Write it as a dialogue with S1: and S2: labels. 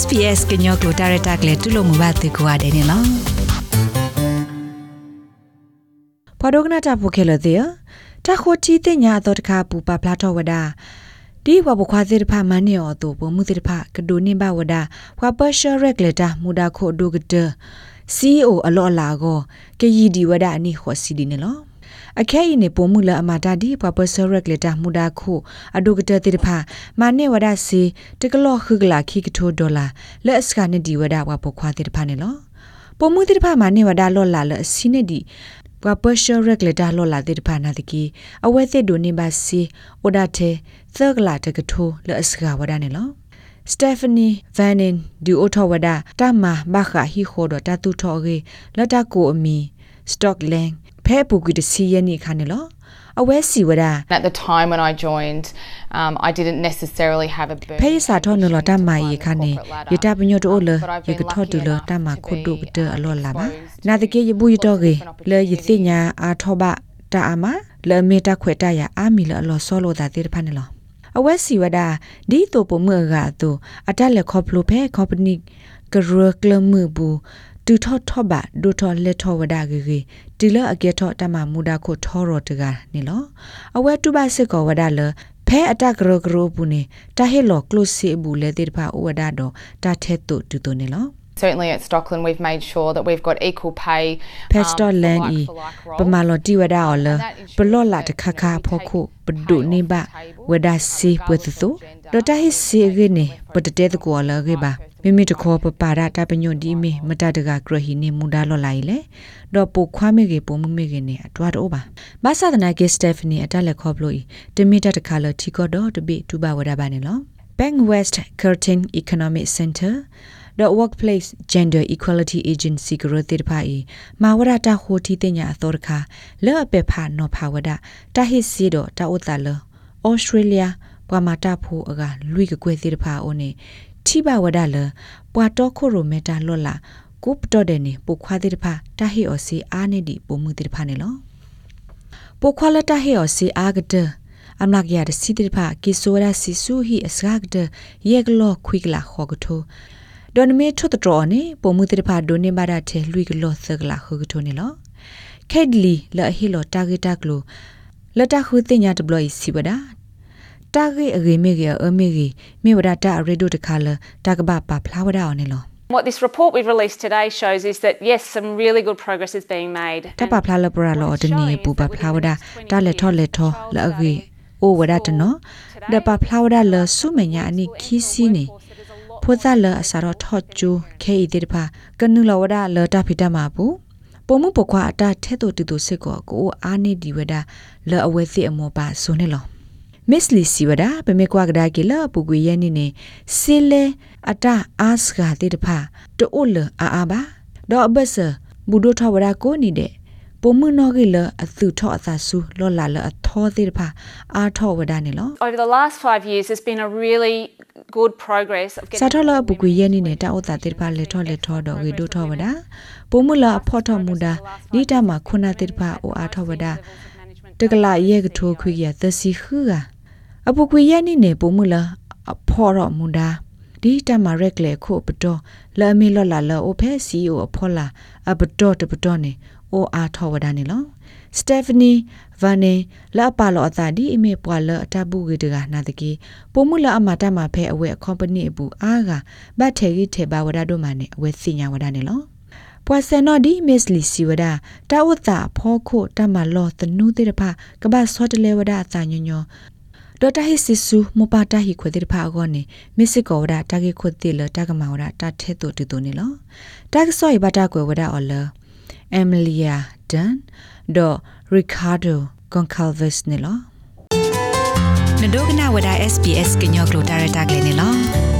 S1: SPS ကညောကလိုတာရတာကလေတူလို့မဘာတေကွာတယ်နော်ဖဒိုကနာတာဖိုခဲလတဲ့တခိုတီတဲ့ညာတော့တခါပူပါဖလာတော့ဝဒါဒီဘဘခွာစေတဖာမန်နီအော်တူဘမှုစေတဖာကဒိုနေဘဝဒါခွာပရှယ်ရက်လက်တာမူဒါခိုဒိုဂတ CEO အလောအလာကိုကေယီဒီဝဒါအနိခောစီဒီနေလော အခဲဤနေပုံမူလအမာတာဒီပပဆရက်လက်တာမူဒါခုအဒုကတတိတဖာမနေဝဒစီတကလော့ခုကလာခိကထိုဒေါ်လာလက်စကနေဒီဝဒါဝပခွာတိတဖာနေလောပုံမူတိတဖာမနေဝဒါလော့လာလစီနေဒီပပရှရက်လက်တာလော့လာတိတဖာနာတကီအဝဲသစ်ဒိုနေပါစီဝဒတဲ့သကလာတကထိုလက်စကဝဒါနေလော Stephanie Vanin du Otowada tama bakha hi khodo ta tu thoge lata ko ami Stockland ဖဲပူကွီတစီယနီခါနေလောအဝဲစီဝဒ
S2: At the time when I joined, um, I didn't necessarily have a burn.
S1: ဖဲစာထောနလတမယခါနေယတပညိုတိုလယကထောတူလတမခုဒုပတအလောလာပါနာတကေယဘူးယတော့ကေလေယသိညာအာထောဘတာအမလေမေတာခွေတရအာမီလအလောဆောလိုတာတေဖာနေလောအဝဲစီဝဒဒီတိုပမှုကတူအတက်လက်ခေါပလိုဖဲကော်ပနီကရကလမှုဘူး တူထော့ထော့ပါဒူထော့လက်ထော့ဝဒဂေဂေတီလအကေထော့တမမူဒါခိုထောရောတကနေလောအဝဲတူပါစစ်ကောဝဒလဖဲအတကရကရဘူးနေတာဟေလောကလုစီဘူးလေတိဖာဝဒတော့တာထဲတုတူတူနေလော
S2: Certainly at Stockland, we've made sure that we've got equal pay.
S1: Pastor
S2: um, for
S1: Land
S2: like
S1: i
S2: for like roles.
S1: pamalo ti wada ola
S2: And that ensures
S1: pelo la
S2: that
S1: de
S2: we
S1: khakha
S2: take
S1: phokhu
S2: pay
S1: pdu ni
S2: off
S1: ba
S2: the table,
S1: wada
S2: um,
S1: si
S2: regardless
S1: pwethu
S2: of gender,
S1: do ta hi
S2: um,
S1: si ge ne
S2: for
S1: pwete de ko la ge ba mi mi de kho pa pa ra ta pa nyo di mi mata de ga kro hi ni mu da lo lai le do pu khwa mi ge pu mu mi ge ne atwa do ba ba sa da na ge stephanie atale kho blo i de mi ta de kha lo thi ko do de bi tu ba wada ba ne lo Bank West Curtin Economic Center the workplace gender equality agency ကရတိတဖာဤမာဝရတာဟိုတီတင်ညာအတော်ခါလောအပေဖာနောဖာဝဒတာဟစ်စီတော့တာဥတလဩစတြေးလျပွာမာတာဖိုအကလွိကကွဲတိတဖာအိုနေထိဘဝဒလပွာတော့ခိုရိုမီတာလော်လာကိုပတော်တဲ့နေပုခွာတိတဖာတာဟီအော်စီအားနေဒီပုံမှုတိတဖာနေလောပုခွာလတာဟီအော်စီအားကတဲ့အမလကရတဲ့စီတိဖာကီဆိုရာစီဆူဟီအစက ဒယေဂလောခွိကလာခေါကထိုဒွန်မေထွတ်တော်နေပုံမှုတိဖာဒိုနေဘာဒတဲ့လူကလောသကလာခေါကထိုနေလောခက်ဒလီလာဟီလောတာဂီတာကလိုလတာခုတင်ညာတဘလစီဝဒတာဂီအဂေမေဂေအမေဂေမေဝဒတာရေဒိုတခါလတာကဘပါဖလာဝဒအောင်နေလော
S3: What this report we've released today shows is that yes, some really good progress is being made.
S1: တပဖလာလပရာလောတနေပူပဖလာဝဒတာလက်ထောလက်ထောလအဂေအိုဝဒတနောဒပဖလာဝဒလဆုမညာအနိခီစီနေ ဖိုဇာလအစာတော့ထော့ကျူခဲဤတိတဖာကနုလဝဒလတာဖိတမှာဘူးပုံမှုပခွာအတာထဲတူတူစစ်ကောကိုအာနေဒီဝဒလအဝဲစစ်အမောပါဆိုနေလောမစ်လီစီဝဒပမေကွာကဒါကီလပူကွေယနေနေစီလေအတာအာစကတိတဖာတိုးလအာအာပါဒေါ်ဘဆဘူဒိုထဝဒကိုနေတဲ့ ပုံမှုနောကီလအသူထော့အသာစုလော်လာလအထောတိတဖာအာထောဝဒနေလော
S3: Over the last five years, there's been a really good progress of
S1: စာ
S3: getting
S1: ထောလပုကွေရဲ့နေနဲ့တာဥတာတေပါလေထောလေထောတော့ဝေဒိုထောဝဒပုံမလာအဖော့ထောမူတာနိတမှာခုနာတေပါအိုအားထောဝဒတကလာရဲ့ကထိုးခွေရသစီခူကအပုကွေရဲ့နေနဲ့ပုံမလာအဖော့တော့မူတာ ဒီတမှာရက်လေခုပတော်လာမီလော်လာလောအိုဖဲစီအိုအဖော်လာအပတော်တပတော်နေအိုအားထောဝဒနေလောစတေဖနီဗန်နေလာပါလောအတာဒီအမေပွာလအတဘူးကေတကနာတကေပုံမှုလာအမတာမှာဖဲအဝဲအကော်ပနီအပူအားကဘတ်ထေကြီးထေပါဝဒတို့မှာနေအဝဲစညာဝဒနေလောပွာဆန်နော်ဒီမစ်လီစီဝဒတာဝတာဖောခိုတမလောတနုတေတဖကဘာစောတလေဝဒအတာညညော ဒေါ်တာဟိစစ်ဆူမပတာဟိခွေတေတဖအောနေမစ်စစ်ကောဝဒတာကေခွတေလတာကမဝဒတာထဲတူတူနေလောတာကဆောယဘတာကွယ်ဝဒအော်လ Emilia Dunn ဒေါ် Ricardo Goncalves နေလောနဒိုကနာဝဒ SPS ကညောကလိုတာရတာကလေးနေလော